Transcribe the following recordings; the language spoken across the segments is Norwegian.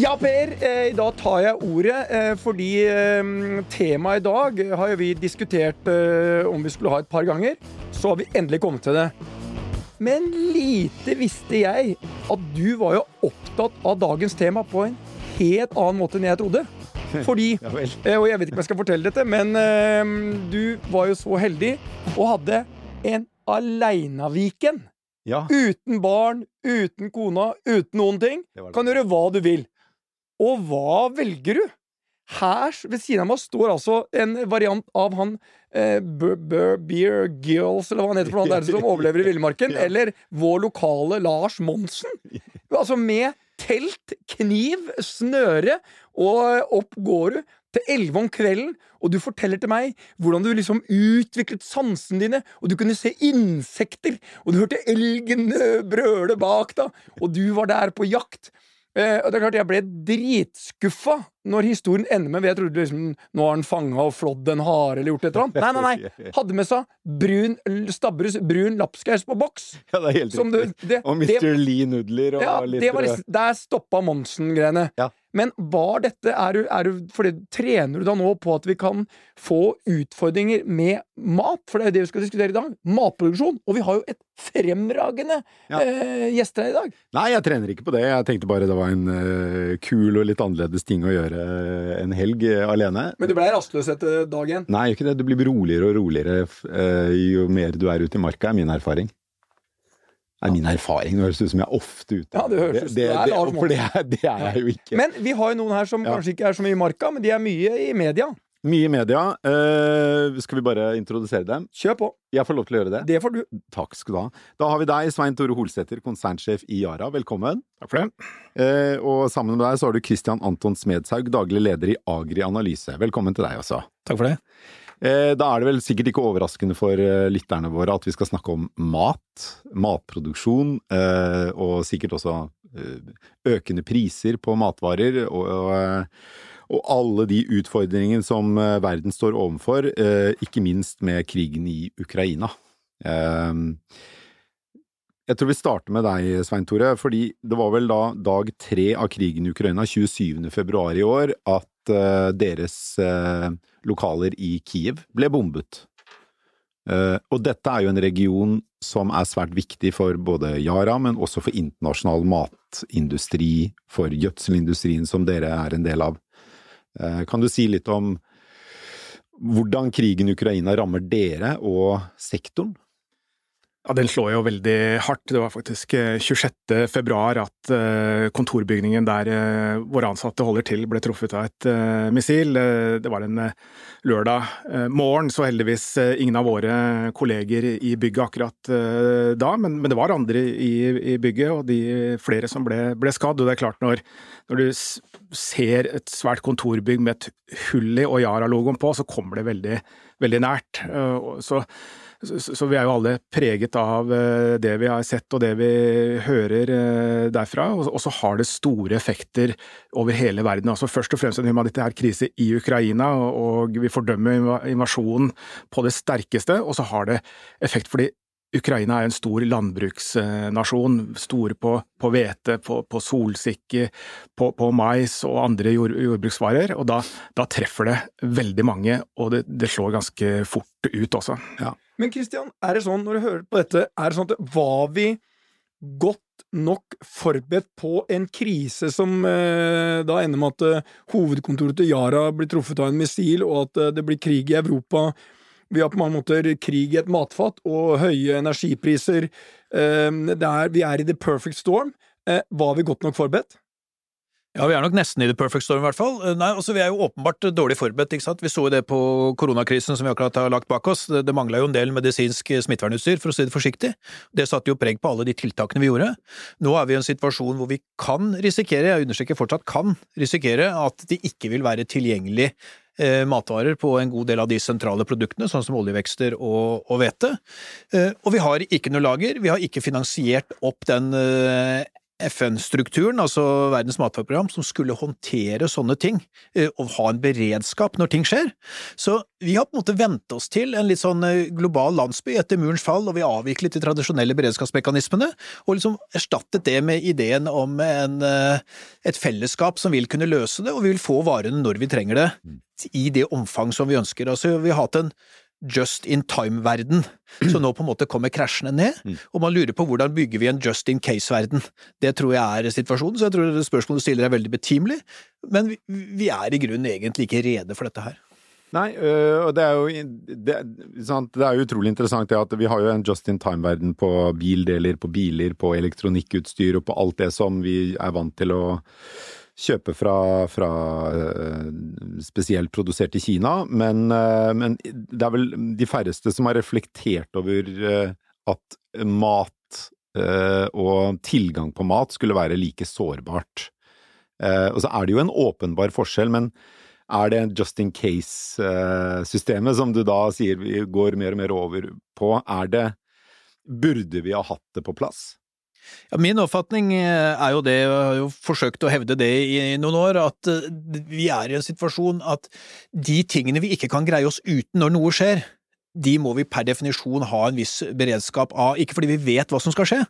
Ja, Per, eh, i dag tar jeg ordet eh, fordi eh, temaet i dag har vi diskutert om vi skulle ha et par ganger. Så har vi endelig kommet til det. Men lite visste jeg at du var jo opptatt av dagens tema på en helt annen måte enn jeg trodde. Fordi, og jeg vet ikke om jeg skal fortelle dette, men du var jo så heldig og hadde en Aleinaviken. Ja. Uten barn, uten kona, uten noen ting. Kan gjøre hva du vil. Og hva velger du? Her ved siden av meg står altså en variant av han eh, Beer Girls, eller hva han heter for noe, der som overlever i villmarken, Ja. eller vår lokale Lars Monsen. Altså med telt, kniv, snøre, og opp går du til elleve om kvelden, og du forteller til meg hvordan du liksom utviklet sansene dine, og du kunne se insekter, og du hørte elgen eh, brøle bak deg, og du var der på jakt. Eh, og det er klart Jeg ble dritskuffa når historien ender med Jeg trodde liksom nå har han fanga og flådd en hare eller gjort et eller annet. Nei, nei, nei. Hadde med seg brun Stabburus brun lapskaus på boks. Ja, det er helt Som du, riktig. det, Og det, Mr. Lee Nudler og ja, litt det var liksom, Der stoppa Monsen-greiene. Ja. Men var dette er du, er du, fordi, Trener du da nå på at vi kan få utfordringer med mat? For det er jo det vi skal diskutere i dag. Matproduksjon. Og vi har jo et fremragende Ja. eh, gjester her i dag. Nei, jeg trener ikke på det. Jeg tenkte bare det var en eh, kul og litt annerledes ting å gjøre eh, en helg eh, alene. Men du ble rastløs etter dag én. Nei, ikke det. Du blir roligere og roligere eh, jo mer du er ute i marka, er min erfaring. Det er min erfaring. Det høres ut som jeg er ofte ute. Ja, det høres ut det, det, For det er, det er jeg jo ikke. Men vi har jo noen her som Ja. kanskje ikke er så mye i marka, men de er mye i media. Mye i media. Uh, skal vi bare introdusere dem? Kjør på. Jeg får lov til å gjøre det. Det får du. Takk skal du ha. Da har vi deg, Svein Tore Holsæter, konsernsjef i Yara. Velkommen. Takk for det. Uh, og sammen med deg så har du Christian Anton Smedshaug, daglig leder i Agri Analyse. Velkommen til deg også. Takk for det. Eh, da er det vel sikkert ikke overraskende for lytterne våre at vi skal snakke om mat, matproduksjon, eh, og sikkert også økende priser på matvarer, og, og, alle de utfordringene som eh, verden står overfor, eh, ikke minst med krigen i Ukraina. Eh, jeg tror vi starter med deg, Svein Tore, fordi det var vel da dag tre av krigen i Ukraina, 27. februar i år, at eh, deres lokaler i Kiev ble bombet. Og dette er jo en region som er svært viktig for både Yara, men også for internasjonal matindustri, for gjødselindustrien som dere er en del av. Eh, kan du si litt om hvordan krigen i Ukraina rammer dere og sektoren? Ja, Den slår jo veldig hardt. Det var faktisk eh, 26. februar at eh, kontorbygningen der eh, våre ansatte holder til, ble truffet av et eh, missil. Eh, Det var en eh, lørdag eh, morgen, så heldigvis eh, ingen av våre kolleger i bygget akkurat eh, da, men, men det var andre i, i bygget, og de flere som ble, ble skadd. Og det er klart, når, når du ser et svært kontorbygg med et hull i og Yara-logoen på, så kommer det veldig, veldig nært. Eh, Så så, vi er jo alle preget av eh, det vi har sett og det vi hører eh, derfra, og, så har det store effekter over hele verden. Altså Først og fremst en humanitær krise i Ukraina, og, vi fordømmer inva- invasjonen på det sterkeste, og så har det effekt fordi Ukraina er en stor landbruksnasjon, store på, hvete, på, på solsikke, på, på mais og andre jord, jordbruksvarer, og da, da treffer det veldig mange, og det, det slår ganske fort ut også. Men Kristian, er det sånn, når du hører på dette, er det sånn at var vi godt nok forberedt på en krise som eh, da ender med at eh, hovedkontoret til Yara blir truffet av en missil, og at eh, det blir krig i Europa? Vi har på mange måter krig i et matfat og høye energipriser. Eh, det er, vi er i the perfect storm. Eh, var vi godt nok forberedt? Ja, vi er nok nesten i the perfect storm, i hvert fall. Eh, Nei, altså Vi er jo åpenbart dårlig forberedt. ikke sant? Vi så jo det på koronakrisen som vi akkurat har lagt bak oss. Det, det mangla jo en del medisinsk smittevernutstyr, for å si det forsiktig. Det satte jo preg på alle de tiltakene vi gjorde. Nå er vi i en situasjon hvor vi kan risikere, jeg understreker fortsatt kan risikere, at de ikke vil være tilgjengelig eh, matvarer på en god del av de sentrale produktene, sånn som oljevekster og hvete. Eh, og vi har ikke noe lager, vi har ikke finansiert opp den eh, FN-strukturen, altså Verdens matvareprogram, som skulle håndtere sånne ting, eh, og ha en beredskap når ting skjer. Så vi har på en måte vent oss til en litt sånn eh, global landsby etter murens fall, og vi avviklet de tradisjonelle beredskapsmekanismene, og liksom erstattet det med ideen om en, eh, et fellesskap som vil kunne løse det, og vi vil få varene når vi trenger det, i det omfang som vi ønsker. Altså, vi har hatt en just in time-verden, som nå på en måte kommer krasjende ned, og man lurer på hvordan bygger vi en just in case-verden. Det tror jeg er situasjonen, så jeg tror spørsmålet du stiller er veldig betimelig, men vi, er i grunnen egentlig ikke rede for dette her. Nei, øh, og det er jo det, sant? det er utrolig interessant det at vi har jo en just in time-verden på bildeler, på biler, på elektronikkutstyr og på alt det som vi er vant til å kjøpe fra, fra øh, spesielt produsert i Kina, men, øh, men det er vel de færreste som har reflektert over øh, at mat og tilgang på mat skulle være like sårbart. Eh, og så er det jo en åpenbar forskjell, men er det just in case-systemet som du da sier vi går mer og mer over på, er det Burde vi ha hatt det på plass? Ja, min oppfatning eh, er jo det, jeg har jo forsøkt å hevde det i noen år, at eh, vi er i en situasjon at de tingene vi ikke kan greie oss uten når noe skjer, de må vi per definisjon ha en viss beredskap av, ikke fordi vi vet hva som skal skje,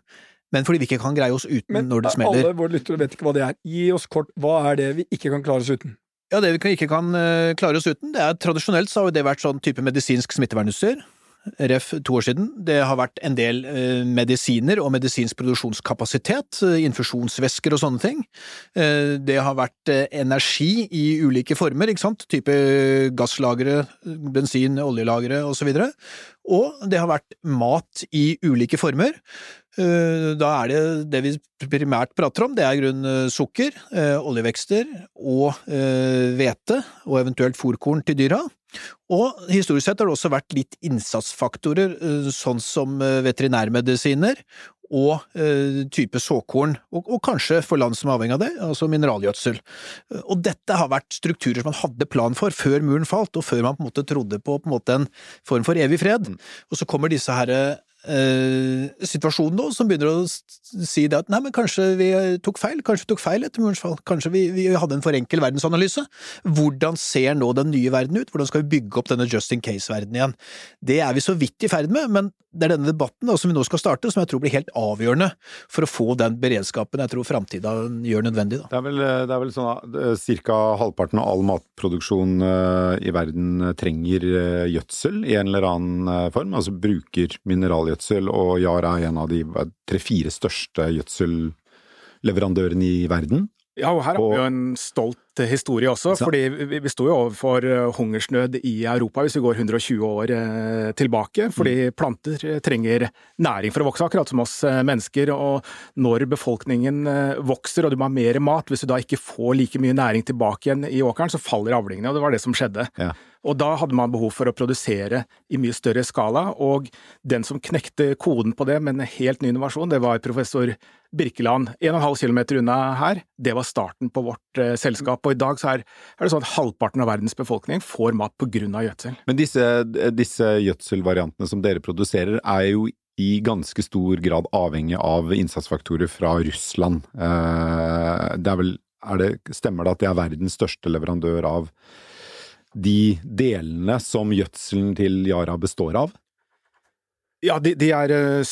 men fordi vi ikke kan greie oss uten Men når det smeller. alle våre lyttere vet ikke hva det er. Gi oss kort, hva er det vi ikke kan klare oss uten? Ja, det vi ikke kan eh, klare oss uten, det er tradisjonelt så har jo det vært sånn type medisinsk smittevernutstyr. RF to år siden. Det har vært en del eh, medisiner og medisinsk produksjonskapasitet, eh, infusjonsvæsker og sånne ting. Eh, det har vært eh, energi i ulike former, ikke sant, type gasslagre, bensin, oljelagre og så. Og det har vært mat i ulike former. Eh, Da er det det vi primært prater om, det er grunn eh, sukker, oljevekster og hvete, og eventuelt fòrkorn til dyra. Og historisk sett har det også vært litt innsatsfaktorer, eh, sånn som eh, veterinærmedisiner og eh, type såkorn, og, og kanskje for land som er avhengig av det, altså mineralgjødsel. Og dette har vært strukturer som man hadde plan for før muren falt, og før man på en måte trodde på, på en, måte en form for evig fred. Og så kommer disse her eh, situasjonen nå, som begynner å si det at nei, men kanskje vi tok feil, kanskje vi tok feil etter murens fall, kanskje vi, vi hadde en for enkel verdensanalyse. Hvordan ser nå den nye verden ut, hvordan skal vi bygge opp denne just in case-verdenen igjen? Det er vi så vidt i ferd med, men det er denne debatten da, som vi nå skal starte, som jeg tror blir helt avgjørende for å få den beredskapen jeg tror framtida gjør nødvendig. Da. Det er vel, det er vel sånn at ca. halvparten av all matproduksjon eh, i verden eh, trenger eh, gjødsel i en eller annen eh, form, altså bruker mineralgjødsel, og Yara er en av de tre-fire største gjødselleverandørene i verden. Ja, og her har vi jo en stolt historie også, fordi vi, sto jo overfor eh, hungersnød i Europa hvis vi går 120 år eh, tilbake, fordi Mm. planter eh, trenger næring for å vokse, akkurat som oss mennesker, og når befolkningen vokser og du må ha mer mat, hvis du da ikke får like mye næring tilbake igjen i åkeren, så faller avlingene, og det var det som skjedde. Ja. Og da hadde man behov for å produsere i mye større skala, og den som knekte koden på det med en helt ny innovasjon, det var professor Birkeland. 1,5 km unna her, det var starten på vårt eh, selskap. Og i dag så er, er det sånn at halvparten av verdens befolkning får mat på grunn av gjødsel. Men disse, disse gjødselvariantene som dere produserer, er jo i ganske stor grad avhengig av innsatsfaktorer fra Russland. Eh, Det er vel, er det, stemmer det at de er verdens største leverandør av de delene som gjødselen til Yara består av? Ja, de, de er eh,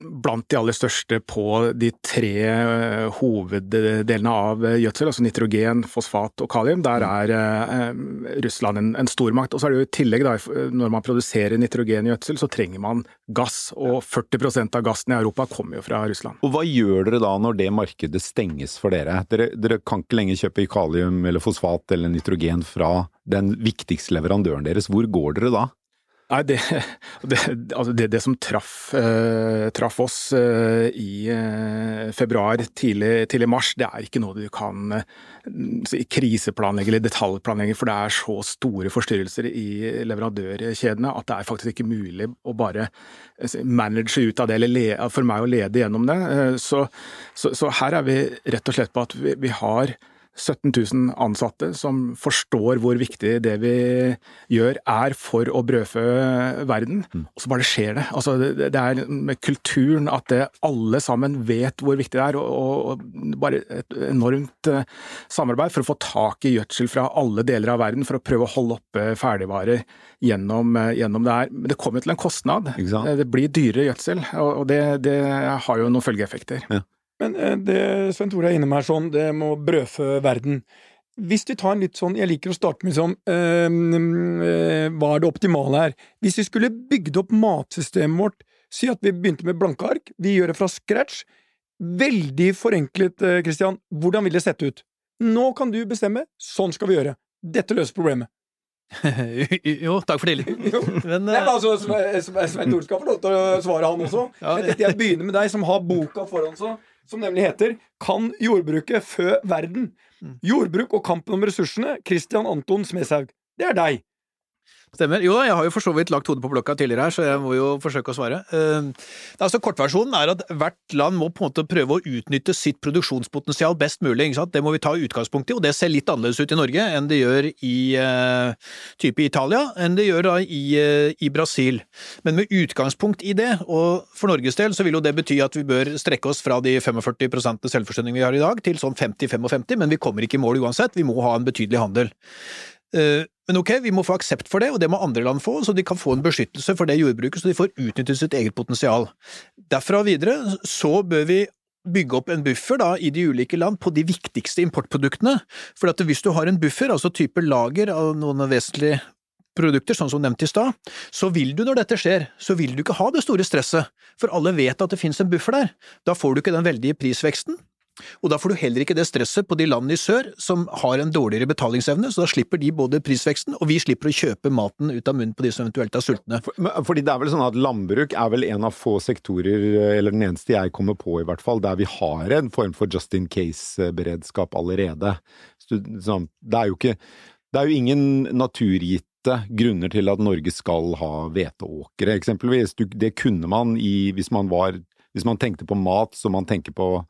blant de aller største på de tre eh, hoveddelene av eh, gjødsel, altså nitrogen, fosfat og kalium. Der er eh, Russland en, en stormakt. Og så er det jo i tillegg, da, når man produserer nitrogengjødsel, så trenger man gass, og 40% av gassen i Europa kommer jo fra Russland. Og hva gjør dere da når det markedet stenges for dere? Dere, dere kan ikke lenger kjøpe kalium eller fosfat eller nitrogen fra den viktigste leverandøren deres. Hvor går dere da? Nei, det, det, altså det, det som traff, eh, traff oss eh, i eh, februar, tidlig, tidlig mars, det er ikke noe du kan eh, kriseplanlegge eller detaljplanlegge, for det er så store forstyrrelser i leverandørkjedene at det er faktisk ikke mulig å bare eh, manage ut av det, eller le, for meg å lede gjennom det. Eh, så, så, så her er vi rett og slett på at vi, vi har 17 000 ansatte som forstår hvor viktig det vi gjør er for å brødfø verden, og så bare skjer det. Altså, det, er med kulturen at det, alle sammen vet hvor viktig det er, og, bare et enormt eh, samarbeid for å få tak i gjødsel fra alle deler av verden for å prøve å holde oppe ferdigvarer gjennom, eh, gjennom det her. Men det kommer til en kostnad. Ikke? Det blir dyrere gjødsel, og det, det har jo noen følgeeffekter. Men eh, det Svein Tore er inne med her sånn, det må brødfø verden. Hvis vi tar en litt sånn, Jeg liker å starte med sånn øh, eh, Hva er det optimale her? Hvis vi skulle bygd opp matsystemet vårt Si at vi begynte med blanke ark. Vi gjør det fra scratch. Veldig forenklet, Kristian, Hvordan vil det sette ut? Nå kan du bestemme. Sånn skal vi gjøre. Dette løser problemet. jo, takk for tilliten. Men, eh, altså, Sve- Sve- Svein Tore skal få lov til å svare, han også. Ja, Men jeg begynner med deg, som har boka foran seg, som nemlig heter Kan jordbruket fø verden? Mm. Jordbruk og kampen om ressursene. Christian Anton Smedshaug. Det er deg. Stemmer. Jo jeg har jo for så vidt lagt hodet på blokka tidligere her, så jeg må jo forsøke å svare. Uh, altså Kortversjonen er at hvert land må på en måte prøve å utnytte sitt produksjonspotensial best mulig. Det må vi ta utgangspunkt i, og det ser litt annerledes ut i Norge enn det gjør i uh, type Italia, enn det gjør da i, uh, i Brasil. Men med utgangspunkt i det, og for Norges del så vil jo det bety at vi bør strekke oss fra de 45% selvforsyning vi har i dag, til sånn 50-55, men vi kommer ikke i mål uansett. Vi må ha en betydelig handel. Eh, Men ok, vi må få aksept for det, og det må andre land få, så de kan få en beskyttelse for det jordbruket, så de får utnyttet sitt eget potensial. Derfra og videre så bør vi bygge opp en buffer da, i de ulike land på de viktigste importproduktene. For at hvis du har en buffer, altså type lager av noen vesentlige produkter, sånn som nevnt i stad, så vil du når dette skjer, så vil du ikke ha det store stresset, for alle vet at det finnes en buffer der. Da får du ikke den veldige prisveksten, og da får du heller ikke det stresset på de landene i sør som har en dårligere betalingsevne, så da slipper de både prisveksten, og vi slipper å kjøpe maten ut av munnen på de som eventuelt er sultne. For, fordi det er vel sånn at landbruk er vel en av få sektorer, eller den eneste jeg kommer på i hvert fall, der vi har en form for just in case-beredskap allerede. Så, sånn, det er jo ikke Det er jo ingen naturgitte grunner til at Norge skal ha hveteåkre, eksempelvis. Det kunne man i Hvis man var Hvis man tenkte på mat som man tenker på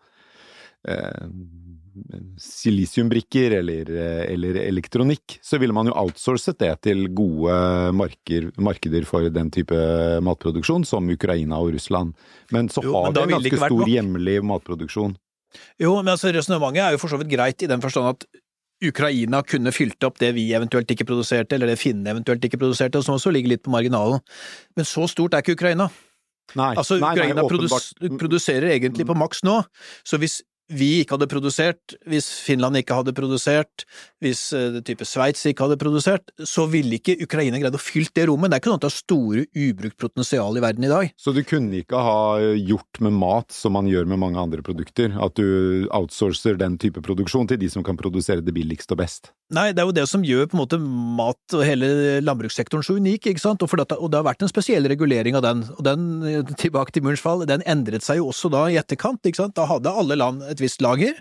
silisiumbrikker eller, eh, eller elektronikk, så ville man jo outsourcet det til gode marker, markeder for den type matproduksjon, som Ukraina og Russland. Men så Jo, har men vi en ganske stor nok. hjemlig matproduksjon. Jo, men altså resonnementet er jo for så vidt greit i den forstand at Ukraina kunne fylt opp det vi eventuelt ikke produserte, eller det finnene eventuelt ikke produserte, som også ligger litt på marginalen. Men så stort er ikke Ukraina. Nei, Altså, nei, nei, Ukraina produs produserer egentlig på maks nå, så hvis vi ikke hadde produsert, hvis Finland ikke hadde produsert, hvis eh, det type Sveits ikke hadde produsert, så ville ikke Ukraina greid å fylle det rommet. Det er ikke sånn at det er store ubrukt potensial i verden i dag. Så du kunne ikke ha gjort med mat som man gjør med mange andre produkter? At du outsourcer den type produksjon til de som kan produsere det billigst og best? Nei, det er jo det som gjør på en måte mat og hele landbrukssektoren så unik, ikke sant, og, for dette, og det har vært en spesiell regulering av den, og den, eh, tilbake til murens fall, den endret seg jo også da i etterkant, ikke sant, da hadde alle land et visst lager,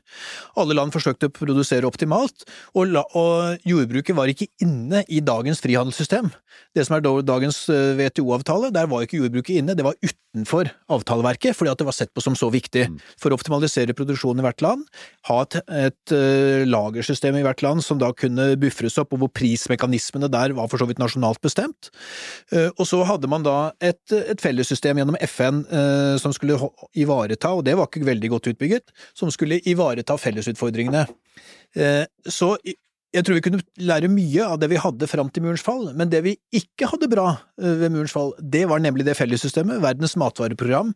alle land forsøkte å produsere optimalt, og, la, og jordbruket var ikke inne i dagens frihandelssystem. Det som er dagens eh, WTO-avtale, der var ikke jordbruket inne, det var utenfor avtaleverket, fordi at det var sett på som så viktig for å optimalisere produksjonen i hvert land, ha et, et uh, lagersystem i hvert land som da kunne buffres opp, og hvor prismekanismene der var for så vidt nasjonalt bestemt. Uh, og så hadde man da et, et fellessystem gjennom FN uh, som skulle ivareta, og det var ikke veldig godt utbygget, som skulle ivareta fellesutfordringene. Eh, så jeg tror vi kunne lære mye av det vi hadde fram til murens fall, men det vi ikke hadde bra eh, ved murens fall, det var nemlig det fellessystemet, Verdens matvareprogram,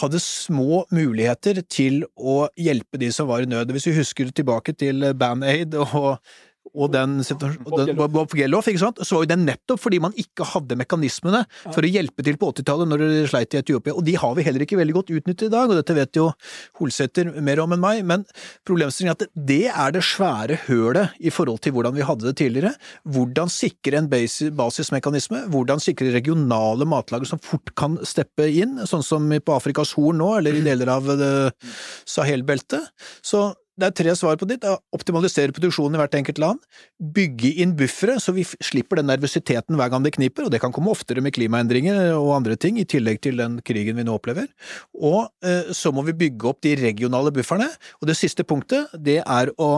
hadde små muligheter til å hjelpe de som var i nød. Hvis vi husker tilbake til Band-Aid og, og den, den Bob Geldof, ikke sant, så var jo den nettopp fordi man ikke hadde mekanismene for å hjelpe til på 80-tallet når det sleit i Etiopia, og de har vi heller ikke veldig godt utnyttet i dag, og dette vet jo Holsæter mer om enn meg, men problemstillingen er at det er det svære hølet i forhold til hvordan vi hadde det tidligere. Hvordan sikre en basis, basismekanisme, hvordan sikre regionale matlager som fort kan steppe inn, sånn som på Afrikas Horn nå, eller i deler av eh, Sahel-beltet. Så det er tre svar på ditt. Er Optimalisere produksjonen i hvert enkelt land. Bygge inn buffere, så vi slipper den nervøsiteten hver gang det kniper, og det kan komme oftere med klimaendringer og andre ting, i tillegg til den krigen vi nå opplever. Og eh, så må vi bygge opp de regionale bufferne. Og det siste punktet, det er å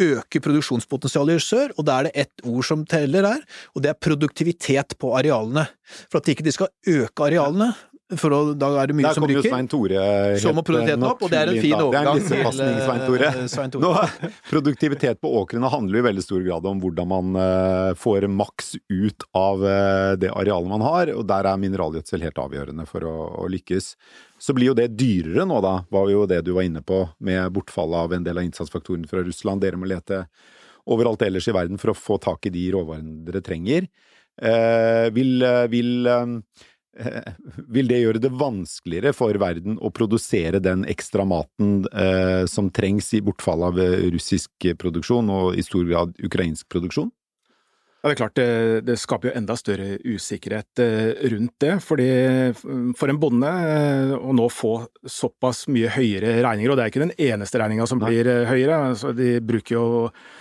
øke produksjonspotensialet i sør, og da er det ett ord som teller her, og det er produktivitet på arealene. For at ikke de skal øke arealene, for å, da er det mye Der som kommer jo. Svein Tore Så må produktiviteten eh, opp, og det er en fin overgang Det er en til, eh, Svein Tore. Svein Tore. Nå, produktivitet på åkrene handler jo i veldig stor grad om hvordan man eh, får maks ut av eh, det arealet man har, og der er mineralgjødsel helt avgjørende for å, å lykkes. Så blir jo det dyrere nå, da, var jo det du var inne på, med bortfallet av en del av innsatsfaktorene fra Russland. Dere må lete overalt ellers i verden for å få tak i de råvarene dere trenger. Eh, vil, eh, vil, eh, vil det gjøre det vanskeligere for verden å produsere den ekstra maten eh, som trengs i bortfall av eh, russisk produksjon, og i stor grad ukrainsk produksjon? Ja, det er klart det, det skaper jo enda større usikkerhet eh, rundt det. fordi for en bonde eh, å nå få såpass mye høyere regninger, og det er ikke den eneste regninga som blir Nei. høyere, altså de bruker jo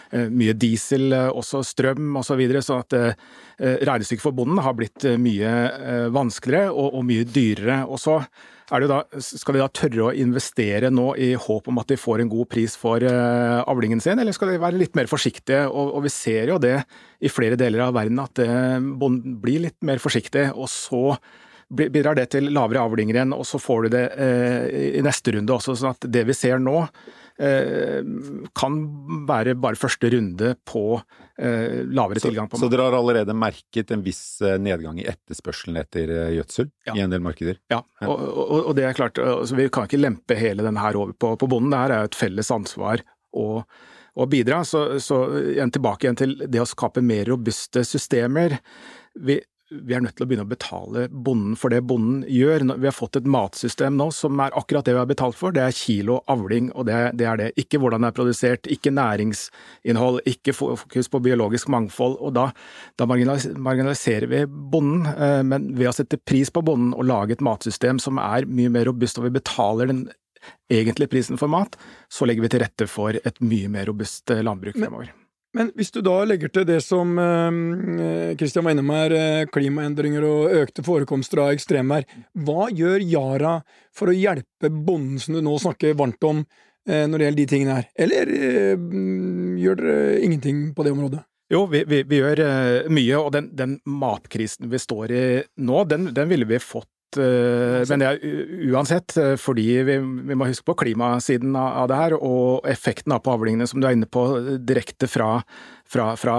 eh, mye diesel, eh, også strøm osv., så, videre, så at eh, regnestykket for bonden har blitt eh, mye eh, vanskeligere og, og mye dyrere. Og så er det jo da, skal de da tørre å investere nå i håp om at de får en god pris for eh, avlingen sin, eller skal de være litt mer forsiktige? Og, og vi ser jo det i flere deler av verden at eh, bonden blir litt mer forsiktig, og så bidrar det til lavere avlinger igjen, og så får du det eh, i neste runde også. sånn at det vi ser nå, kan være bare første runde på eh, lavere Så, tilgang på så dere har allerede merket en viss eh, nedgang i etterspørselen etter eh, gjødsel Ja. i en del markeder? Ja, og, og, og det er klart, altså, vi kan ikke lempe hele denne her over på, på bonden. Det her er jo et felles ansvar å, å bidra. Så, så igjen tilbake igjen til det å skape mer robuste systemer. Vi, vi er nødt til å begynne å betale bonden for det bonden gjør. Vi har fått et matsystem nå som er akkurat det vi har betalt for. Det er kilo avling, og det, det er det. Ikke hvordan det er produsert, ikke næringsinnhold, ikke fokus på biologisk mangfold. og Da, da marginaliserer vi bonden. eh, Men ved å sette pris på bonden og lage et matsystem som er mye mer robust, og vi betaler den egentlige prisen for mat, så legger vi til rette for et mye mer robust eh, landbruk fremover. Men hvis du da legger til det som Kristian var innom her, eh, klimaendringer og økte forekomster av ekstremvær, hva gjør Yara for å hjelpe bonden som du nå snakker varmt om, eh, når det gjelder de tingene her? Eller eh, mm, gjør dere ingenting på det området? Jo, vi, vi, vi gjør eh, mye, og den, den matkrisen vi står i nå, den, den ville vi fått eh, men det er uansett, eh, fordi vi, vi må huske på klimasiden av, det her, og effekten av på avlingene som du er inne på, eh, direkte fra, fra, fra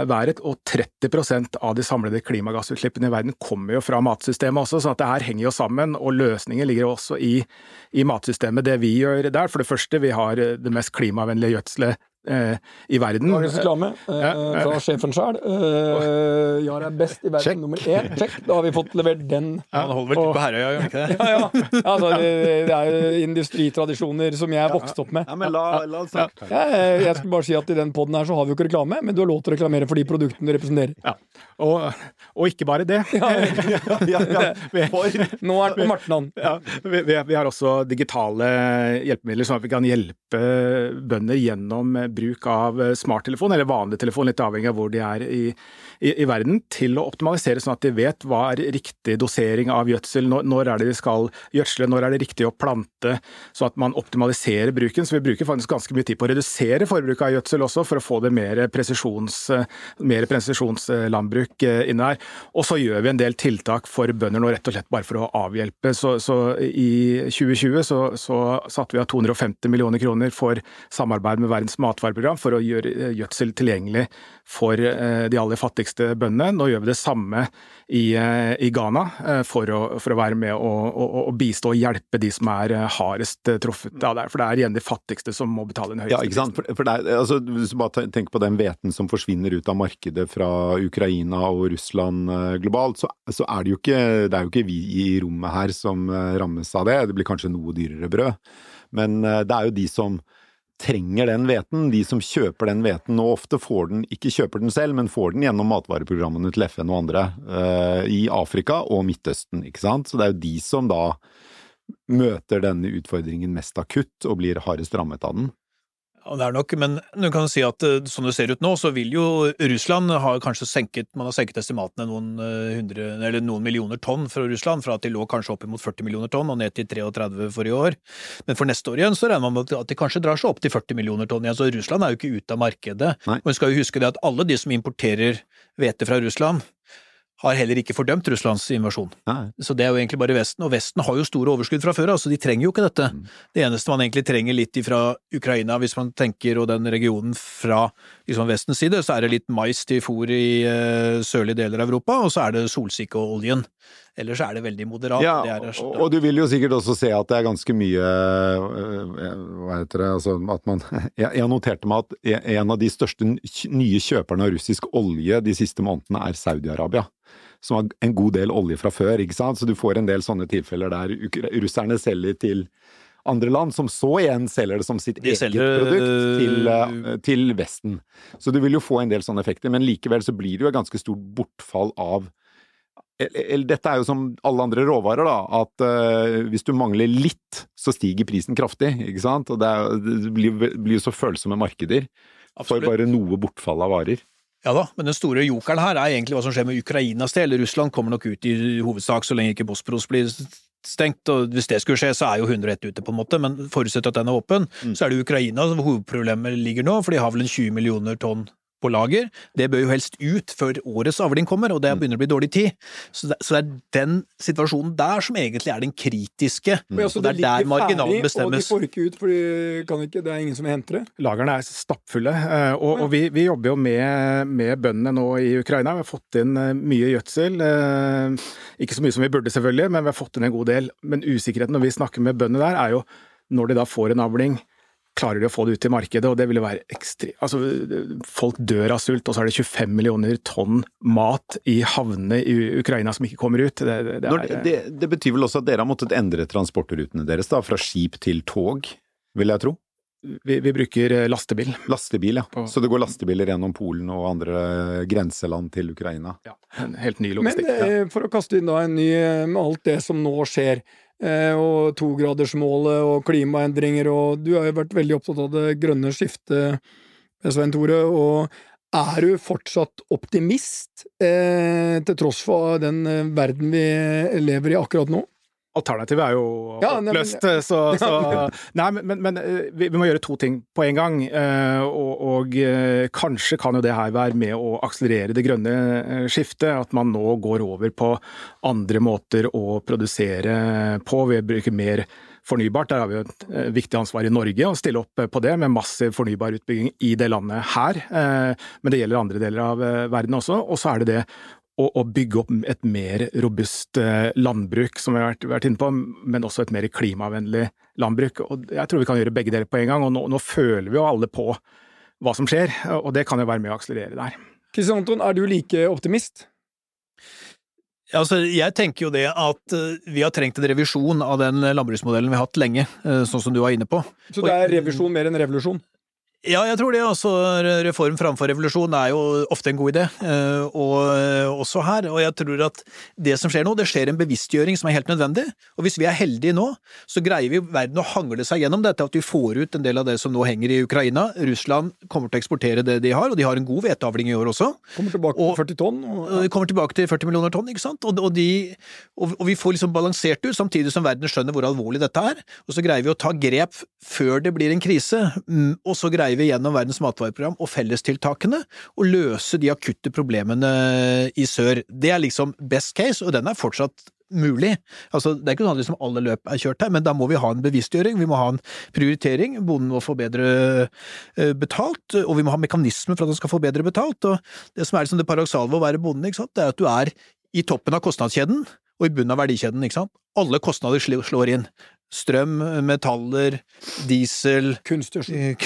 eh, været. Og 30% av de samlede klimagassutslippene i verden kommer jo fra matsystemet også, så det her henger jo sammen. Og løsningen ligger også i, i matsystemet. Det vi gjør der, for det første, vi har eh, det mest klimavennlige gjødselet eh, i verden. Dagens reklame eh, Ja, ja. fra sjefen sjøl. Uh, Yara er best i verden Check. nummer én. Check. Da har vi fått levert den. Ja, Han holder vel til på Herøya, gjør han ikke det? Ja, ja. Altså, det, det er jo industritradisjoner som jeg vokste opp med. Ja, men la, la oss. Ja, jeg, jeg skulle bare si at I den poden her så har vi jo ikke reklame, men du har lov til å reklamere for de produktene du representerer. Ja. Og, og ikke bare det. Ja, ja, Nå er det på Martnan. Ja, vi, vi, vi har også digitale hjelpemidler, sånn at vi kan hjelpe bønder gjennom bruk av smarttelefon, eller vanlig telefon, litt avhengig av hvor de er i, i, i verden, til å optimalisere sånn at de vet hva er riktig dosering av gjødsel, når, når er det de skal gjødsle, når er det riktig å plante, så at man optimaliserer bruken. Så vi bruker faktisk ganske mye tid på å redusere forbruket av gjødsel også, for å få det mer, presisjons, mer presisjonslandbruk eh, inne her. Og så gjør vi en del tiltak for bønder nå, rett og slett bare for å avhjelpe. Så, så i 2020 så, så satte vi av 250 millioner kroner for samarbeid med Verdens matvareprogram for å gjøre eh, gjødsel tilgjengelig for eh, de aller fattigste bøndene. Nå gjør vi det samme i, eh, i Ghana eh, for å, for å være med og, og, og bistå og hjelpe de som er eh, hardest truffet av det. For det er igjen de fattigste som må betale den høyeste Ja, ikke sant? For, for er, altså, hvis du bare tenker på den hveten som forsvinner ut av markedet fra Ukraina og Russland globalt, så, så er det jo ikke Det er jo ikke vi i rommet her som rammes av det. Det blir kanskje noe dyrere brød, men det er jo de som trenger den hveten, de som kjøper den hveten, og ofte får den, ikke kjøper den selv, men får den gjennom matvareprogrammene til FN og andre, uh, i Afrika og Midtøsten, ikke sant. Så det er jo de som da møter denne utfordringen mest akutt og blir hardest rammet av den. Det er nok, men du kan si at sånn det ser ut nå, så vil jo Russland ha kanskje senket Man har senket estimatene noen, eh, hundre, eller noen millioner tonn fra Russland, fra at de lå kanskje opp mot 40 millioner tonn og ned til 33 for i år. Men for neste år igjen så regner man med at de kanskje drar seg opp til 40 millioner tonn igjen. Så Russland er jo ikke ute av markedet. Nei. Og vi skal jo huske det at alle de som importerer hvete fra Russland, har heller ikke fordømt Russlands invasjon. Nei. Så det er jo egentlig bare Vesten, og Vesten har jo store overskudd fra før av, så de trenger jo ikke dette. Det eneste man egentlig trenger litt fra Ukraina, hvis man tenker og den regionen fra liksom Vestens side, så er det litt mais til fôr i uh, sørlige deler av Europa, og så er det solsikkeoljen. Ellers er det veldig moderat. Ja, det er, og, og du vil jo sikkert også se at det er ganske mye øh, Hva heter det altså at man Jeg, jeg noterte meg at en av de største nye kjøperne av russisk olje de siste månedene er Saudi-Arabia. Som har en god del olje fra før, ikke sant. Så du får en del sånne tilfeller der russerne selger til andre land, som så igjen selger det som sitt De eget selger, produkt til, øh, øh, til Vesten. Så du vil jo få en del sånne effekter, men likevel så blir det jo et ganske stort bortfall av eller, dette er jo som alle andre råvarer, da, at uh, hvis du mangler litt, så stiger prisen kraftig, ikke sant? Og det, er, det blir, jo så følsomme markeder for bare noe bortfall av varer. Ja da, men den store jokeren her er egentlig hva som skjer med Ukrainas del. Russland kommer nok ut i hovedsak så lenge ikke Bosporos blir stengt, og hvis det skulle skje, så er jo 101 ute, på en måte, men forutsatt at den er åpen, så er det Ukraina som hovedproblemet ligger nå, for de har vel en 20 millioner tonn på lager. Det bør jo helst ut før årets avling kommer, og det begynner å bli dårlig tid. Så det, så det er den situasjonen der som egentlig er den kritiske, Men altså, og det er der marginalen bestemmes. og de får ikke ut, for de kan ikke, det er ingen som henter det. Lagrene er stappfulle, eh, og, og vi, vi jobber jo med, med bøndene nå i Ukraina. Vi har fått inn eh, mye gjødsel. eh, Ikke så mye som vi burde, selvfølgelig, men vi har fått inn en god del. Men usikkerheten når vi snakker med bøndene der, er jo når de da får en avling, klarer de å få det ut i markedet, og det vil jo være ekstremt Altså, folk dør av sult, og så er det 25 millioner tonn mat i havnene i Ukraina som ikke kommer ut. Det, det, det er, det, det betyr vel også at dere har måttet endre transportrutene deres, da, fra skip til tog, vil jeg tro? vi, vi bruker eh, lastebil. Lastebil, ja. Så det går lastebiler gjennom Polen og andre grenseland til Ukraina. Ja, en helt ny Men logistikk. ja. eh, for å kaste inn da en ny eh, med alt det som nå skjer, eh, og togradersmålet og klimaendringer, og du har jo vært veldig opptatt av det grønne skiftet, eh, Svein Tore, og er du fortsatt optimist, eh, til tross for den eh, verden vi lever i akkurat nå? Alternativet er jo Ja, nei, men- oppløst, så, så Nei, men, men, men eh, vi, vi må gjøre to ting på en gang. eh, Og, og eh, kanskje kan jo det her være med å akselerere det grønne eh, skiftet. At man nå går over på andre måter å produsere på. Vi bruker mer fornybart. Der har vi jo et eh, viktig ansvar i Norge å stille opp eh, på det, med massiv fornybar utbygging i det landet her. Eh, Men det gjelder andre deler av eh, verden også. Og så er det det å, å bygge opp et mer robust eh, landbruk, som vi har vært, vært inne på, men også et mer klimavennlig landbruk. Og jeg tror vi kan gjøre begge deler på en gang, og nå, nå føler vi jo alle på hva som skjer, og det kan jo være med å akselerere der. Kristian Anton, er du like optimist? Altså, jeg tenker jo det at eh, vi har trengt en revisjon av den landbruksmodellen vi har hatt lenge, eh, sånn som du var inne på. Så det er revisjon mer enn revolusjon? Ja, jeg tror det. altså Reform framfor revolusjon er jo ofte en god idé, eh, og eh, også her. Og jeg tror at det som skjer nå, det skjer en bevisstgjøring som er helt nødvendig. Og hvis vi er heldige nå, så greier vi verden å hangle seg gjennom dette, at vi får ut en del av det som nå henger i Ukraina. Russland kommer til å eksportere det de har, og de har en god hveteavling i år også. Kommer tilbake til 40 tonn? Og, Og kommer tilbake til 40 millioner tonn, ikke sant? Og, og, de, og, og vi får liksom balansert ut, samtidig som verden skjønner hvor alvorlig dette er. Og så greier vi å ta grep før det blir en krise, mm, og så greier vi gjennom Verdens matvareprogram og fellestiltakene å løse de akutte problemene i sør. Det er liksom best case, og den er fortsatt mulig. Altså, det er ikke sånn at liksom alle løp er kjørt her, men da må vi ha en bevisstgjøring, vi må ha en prioritering, bonden må få bedre eh, betalt, og vi må ha mekanismer for at han skal få bedre betalt. Og det som er liksom det paradoksale ved å være bonde, det er at du er i toppen av kostnadskjeden og i bunnen av verdikjeden. Alle kostnader slår inn. Strøm, metaller, diesel, Kunstgjødsel.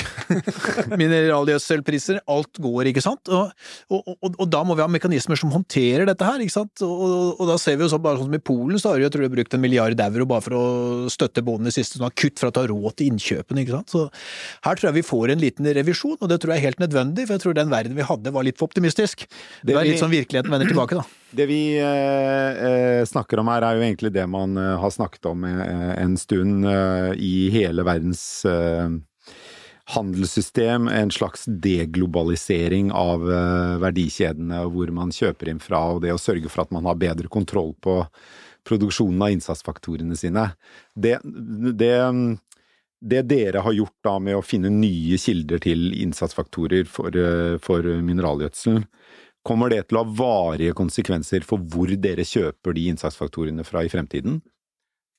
mineralgjødselpriser, alt går, ikke sant? Og, og, og, og da må vi ha mekanismer som håndterer dette her, ikke sant? Og, da ser vi jo sånn, bare sånn som i Polen, så har de jo, trolig brukt en milliard euro bare for å støtte bonden i siste, sånn kutt for å ta råd til innkjøpene, ikke sant? Så her tror jeg vi får en liten revisjon, og det tror jeg er helt nødvendig, for jeg tror den verden vi hadde var litt for optimistisk. Det Det er litt sånn virkeligheten vender tilbake, da. Det vi eh, eh, snakker om her, er jo egentlig det man eh, har snakket om eh, en stund eh, i hele verdens eh, handelssystem. En slags deglobalisering av eh, verdikjedene, og hvor man kjøper inn fra, og det å sørge for at man har bedre kontroll på produksjonen av innsatsfaktorene sine. Det, det det dere har gjort da med å finne nye kilder til innsatsfaktorer for, eh, for mineralgjødselen, kommer det til å ha varige konsekvenser for hvor dere kjøper de innsatsfaktorene fra i fremtiden?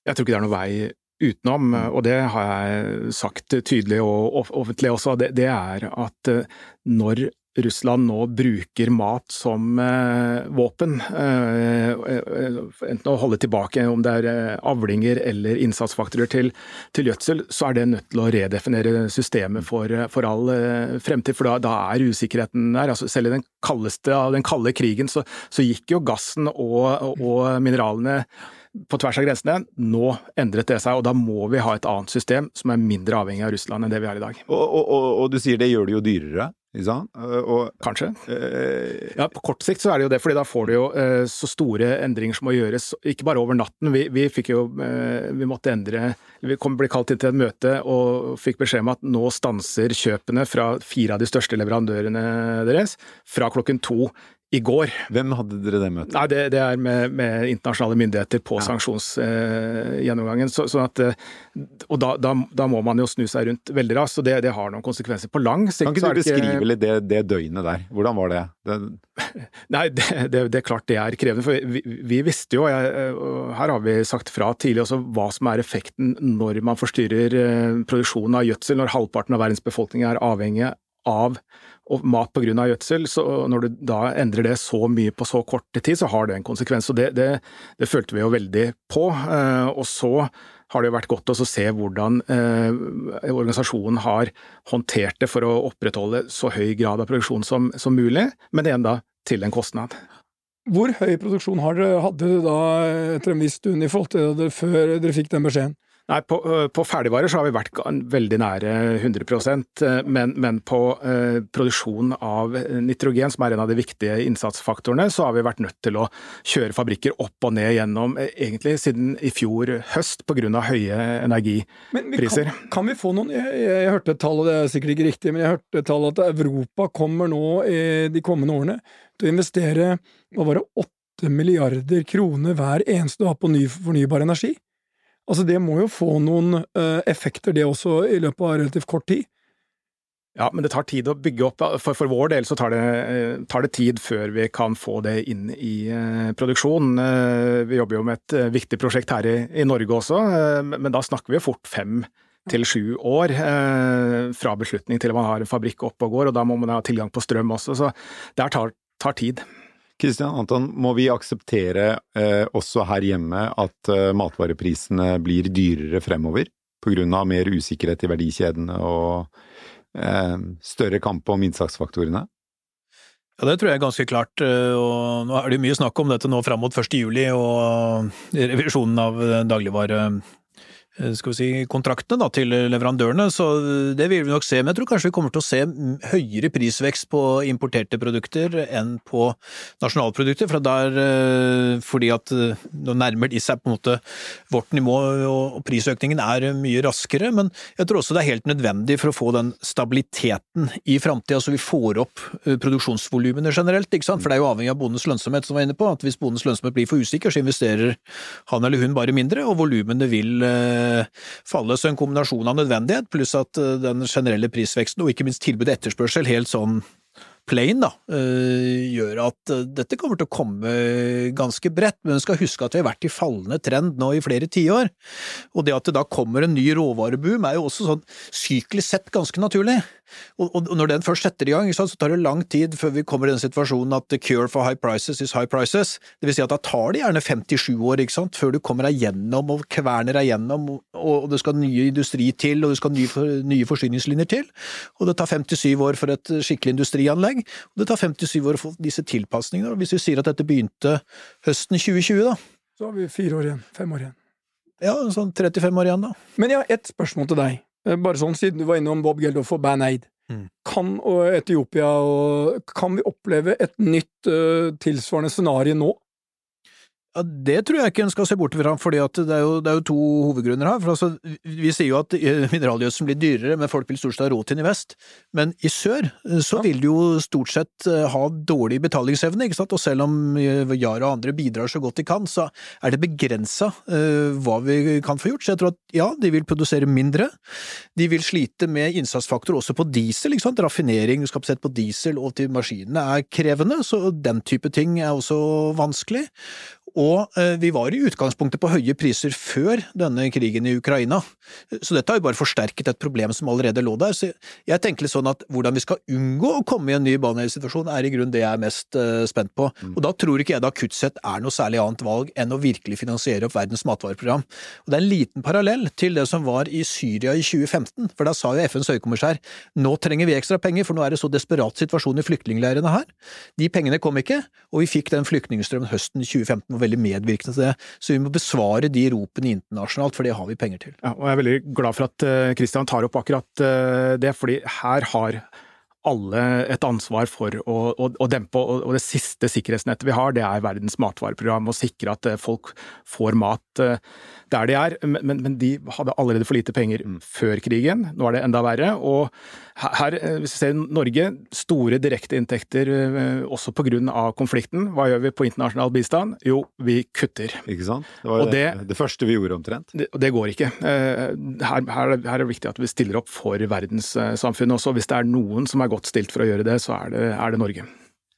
Jeg tror ikke det er noen vei utenom, og det har jeg sagt tydelig og offentlig også, det, det er at eh, når Russland nå bruker mat som eh, våpen, eh, eh, enten å holde tilbake om det er eh, avlinger eller innsatsfaktorer til, til gjødsel, så er det nødt til å redefinere systemet for, eh, for all eh, fremtid, for da, da er usikkerheten der. Altså, selv i den kaldeste av den kalde krigen så, så gikk jo gassen og, og mineralene på tvers av grensene. Nå endret det seg, og da må vi ha et annet system som er mindre avhengig av Russland enn det vi har i dag. Og, og, og, og du sier det gjør det jo dyrere? Og, Kanskje? eh, Ja, På kort sikt så er det jo det, fordi da får du jo eh, så store endringer som må gjøres, ikke bare over natten. Vi, vi fikk jo eh, Vi måtte endre Vi kom, ble kalt inn til et møte og fikk beskjed om at nå stanser kjøpene fra fire av de største leverandørene deres fra klokken to i går. hvem hadde dere det møtet? Nei, det, det er med, med internasjonale myndigheter på sanksjonsgjennomgangen. så, sånn at, eh, og da, da, da må man jo snu seg rundt veldig raskt, og det, det har noen konsekvenser. På lang sikt Kan ikke du ikke beskrive litt det, det døgnet der? Hvordan var det? Nei, det, det, det er klart det er krevende. For vi, vi visste jo, jeg, her har vi sagt fra tidlig også, hva som er effekten når man forstyrrer eh, produksjonen av gjødsel, når halvparten av verdens befolkning er avhengig av og mat pga. gjødsel. Så når du da endrer det så mye på så kort tid, så har det en konsekvens. og Det, det, det følte vi jo veldig på. eh, Og så har det jo vært godt å se hvordan eh, organisasjonen har håndtert det for å opprettholde så høy grad av produksjon som, som mulig, men igjen da til en kostnad. Hvor høy produksjon har dere, da etter en viss stund i forhold til dere, før dere fikk den beskjeden? Nei, på, øh, på ferdigvarer så har vi vært veldig nære 100% øh, men, men på eh, produksjon av nitrogen, som er en av de viktige innsatsfaktorene, så har vi vært nødt til å kjøre fabrikker opp og ned gjennom eh, egentlig siden i fjor høst pga. høye energipriser. Kan, kan vi få noen jeg, jeg, jeg hørte et tall, og det er sikkert ikke riktig, men jeg hørte et tall at Europa kommer nå i de kommende årene til å investere hva var det, 8 milliarder kroner hver eneste dag på ny fornybar energi. Altså Det må jo få noen eh, effekter, det også, i løpet av relativt kort tid. Ja, men det tar tid å bygge opp. For, for vår del så tar det, eh, tar det tid før vi kan få det inn i eh, produksjon. Eh, vi jobber jo med et eh, viktig prosjekt her i, i Norge også, men da snakker vi jo fort fem til sju år fra beslutning til man har en fabrikk oppe og går, og da må man ha tilgang på strøm også, så det tar, tar tid. Kristian Anton, må vi akseptere eh, også her hjemme at eh, matvareprisene blir dyrere fremover? Av mer usikkerhet i verdikjedene og eh, større kamp om innsatsfaktorene? Ja, det tror jeg er ganske klart. eh, og Nå er det mye snakk om dette nå fram mot 1. juli og revisjonen av dagligvare skal vi si, kontraktene da, til leverandørene, så det vil vi nok se. Men jeg tror kanskje vi kommer til å se høyere prisvekst på importerte produkter enn på nasjonalprodukter, for der, eh, fordi at eh, nå nærmer de seg på en måte vårt nivå, og prisøkningen er mye raskere. Men jeg tror også det er helt nødvendig for å få den stabiliteten i framtida, så vi får opp eh, produksjonsvolumene generelt, ikke sant? For det er jo avhengig av bondens lønnsomhet, som vi var inne på. At hvis bondens lønnsomhet blir for usikker, så investerer han eller hun bare mindre, og volumene vil eh, falle. Så en kombinasjon av nødvendighet pluss at eh, den generelle prisveksten, og ikke minst tilbud og etterspørsel, helt sånn plane da, eh, gjør at eh, dette kommer til å komme ganske bredt, men vi skal huske at vi har vært i fallende trend nå i flere tiår. Og det at det da kommer en ny råvareboom er jo også sånn syklisk sett ganske naturlig. Og, og når den først setter i gang, så tar det lang tid før vi kommer i den situasjonen at the cure for high prices is high prices. Det vil si at da tar det gjerne 57 år ikke sant, før du kommer deg gjennom og kverner deg gjennom, og det skal nye industri til, og det skal nye, nye forsyningslinjer til. Og det tar 57 år for et skikkelig industrianlegg, og det tar 57 år å få disse tilpasningene. Hvis vi sier at dette begynte høsten 2020, da. Så har vi fire år igjen. Fem år igjen. Ja, sånn 35 år igjen, da. Men jeg har ett spørsmål til deg. Eh, Bare sånn, siden du var innom Bob Geldof og Band Aid. Mm. Kan og Etiopia og Kan vi oppleve et nytt uh, tilsvarende scenario nå? Ja, Det tror jeg ikke en skal se bort fra, at det det er jo to hovedgrunner her. For altså, vi sier jo at mineralgjødselen blir dyrere, men folk vil stort sett ha råd til den i vest. Men i sør eh, så Ja. vil du jo stort sett eh, ha dårlig betalingsevne, ikke sant. Og selv om eh, Yara og andre bidrar så godt de kan, så er det begrensa uh, hva vi kan få gjort. Så jeg tror at ja, de vil produsere mindre. De vil slite med innsatsfaktor også på diesel, ikke sant. Raffineringskapasitet på diesel og til maskinene er krevende, så den type ting er også vanskelig. Og eh, vi var i utgangspunktet på høye priser før denne krigen i Ukraina, så dette har jo bare forsterket et problem som allerede lå der. Så jeg tenker litt sånn at hvordan vi skal unngå å komme i en ny banehelsesituasjon, er i grunnen det jeg er mest eh, spent på. Og da tror ikke jeg det akutt sett er noe særlig annet valg enn å virkelig finansiere opp Verdens matvareprogram. Og det er en liten parallell til det som var i Syria i 2015, for da sa jo FNs høykommissær nå trenger vi ekstra penger, for nå er det så desperat situasjon i flyktningleirene her. De pengene kom ikke, og vi fikk den flyktningstrømmen høsten 2015 og veldig medvirkende til det. Så vi må besvare de ropene internasjonalt, for det har vi penger til. Ja, og jeg er veldig glad for at Kristian tar opp akkurat eh, det, fordi her har alle et ansvar for å, å, å dempe, og, det siste sikkerhetsnettet vi har, det er Verdens matvareprogram, å sikre at eh, folk får mat eh, der de er. Men, men- men de hadde allerede for lite penger før krigen, nå er det enda verre. Og her, eh, hvis vi ser Norge, store direkteinntekter også av konflikten. Hva gjør vi på internasjonal bistand? Jo, vi kutter. Ikke sant? Det var det, det- første vi gjorde omtrent. Det, det går ikke. Her, her, her er det viktig at vi stiller opp for verdenssamfunnet også. Hvis det er noen som er godt stilt for å gjøre det, så er det, er det Norge.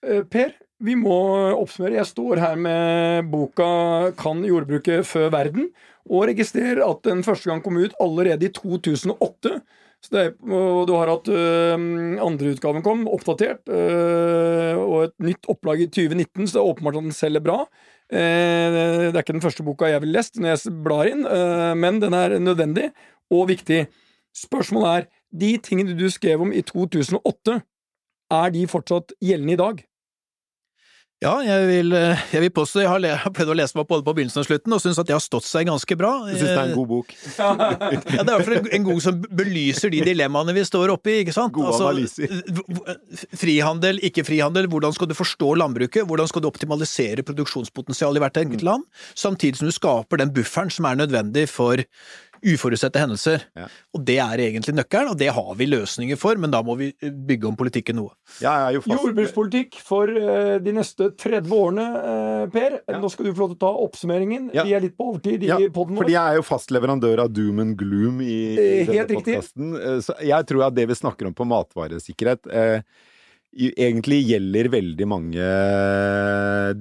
Eh, Per, vi må oppsummere. Jeg står her med boka 'Kan jordbruket fø verden?' og registrerer at den første gang kom ut allerede i 2008. Så er, du har hatt øh, andreutgaven kom, oppdatert, øh, og et nytt opplag i 2019, så det er åpenbart at den selger bra. Eh, det er ikke den første boka jeg ville lest når jeg blar inn, øh, men den er nødvendig og viktig. Spørsmålet er, de tingene du skrev om i 2008, er de fortsatt gjeldende i dag? Ja, jeg vil, eh, jeg vil påstå jeg har, prøvd å lese meg opp både på begynnelsen og slutten, og syns at det har stått seg ganske bra. Du syns det er en god bok. Ja, det er i hvert fall en- en god som belyser de dilemmaene vi står oppe i, ikke sant? Gode analyser. v- v- Frihandel, ikke frihandel, hvordan skal du forstå landbruket, hvordan skal du optimalisere produksjonspotensialet i hvert enkelt land, samtidig som du skaper den bufferen som er nødvendig for uforutsette hendelser. Ja. Og det er egentlig nøkkelen, og det har vi løsninger for, men da må vi bygge om politikken noe. Jeg er jo fast Jordbrukspolitikk for eh, de neste 30 årene, eh, Per. Nå skal du få lov til å ta oppsummeringen. Ja. Vi er litt på overtid i Ja, vår. fordi jeg er jo fast leverandør av doom and gloom i, i Eh, denne podkasten. Så jeg tror at det vi snakker om på matvaresikkerhet eh, egentlig gjelder veldig mange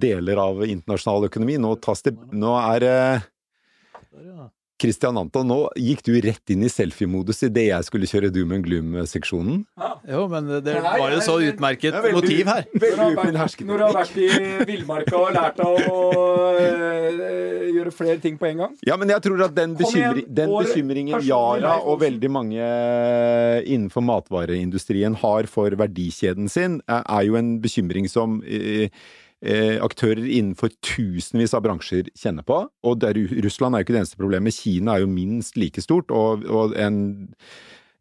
deler av internasjonal økonomi. Nå, tas det, nå er eh, Christian Anton, nå gikk du rett inn i selfie-modus idet jeg skulle kjøre doom and gloom-seksjonen. Jo, men det Nei, var jo så utmerket er veldig- motiv her. Når du har Veldig vært- Når du har vært i villmarka og lært deg å øh, gjøre flere ting på en gang. Ja, men jeg tror at den, bekymri, igjen, den bekymringen Yara og veldig mange eh, innenfor matvareindustrien har for verdikjeden sin, er er jo en bekymring som eh, eh, aktører innenfor tusenvis av bransjer kjenner på. Og der, Russland er jo ikke det eneste problemet. Kina er jo minst like stort. og, og en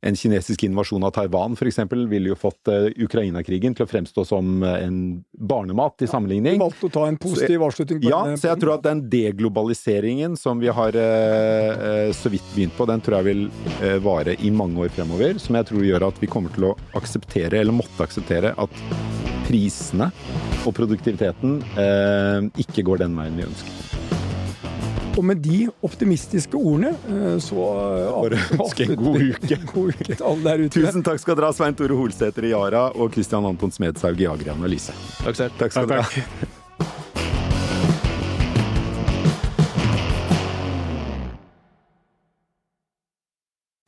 en kinesisk invasjon av Taiwan eksempel, ville jo fått eh, Ukraina-krigen til å fremstå som eh, en barnemat i Du sammenligning. valgte å ta en positiv avslutning. på Ja, denne så jeg tror at den deglobaliseringen som vi har eh, eh, så vidt begynt på, den tror jeg vil eh, vare i mange år fremover. Som jeg tror gjør at vi kommer til å akseptere, eller måtte akseptere, at prisene og produktiviteten eh, ikke går den veien vi ønsker. Og med de optimistiske ordene eh, så Bare ønske en god uke. God uke til alle der ute. Tusen takk skal dere ha, Svein Tore Holsæter i Yara og Christian Anton Smedshaug i Agri Analyse. Takk selv. Takk skal dere ha.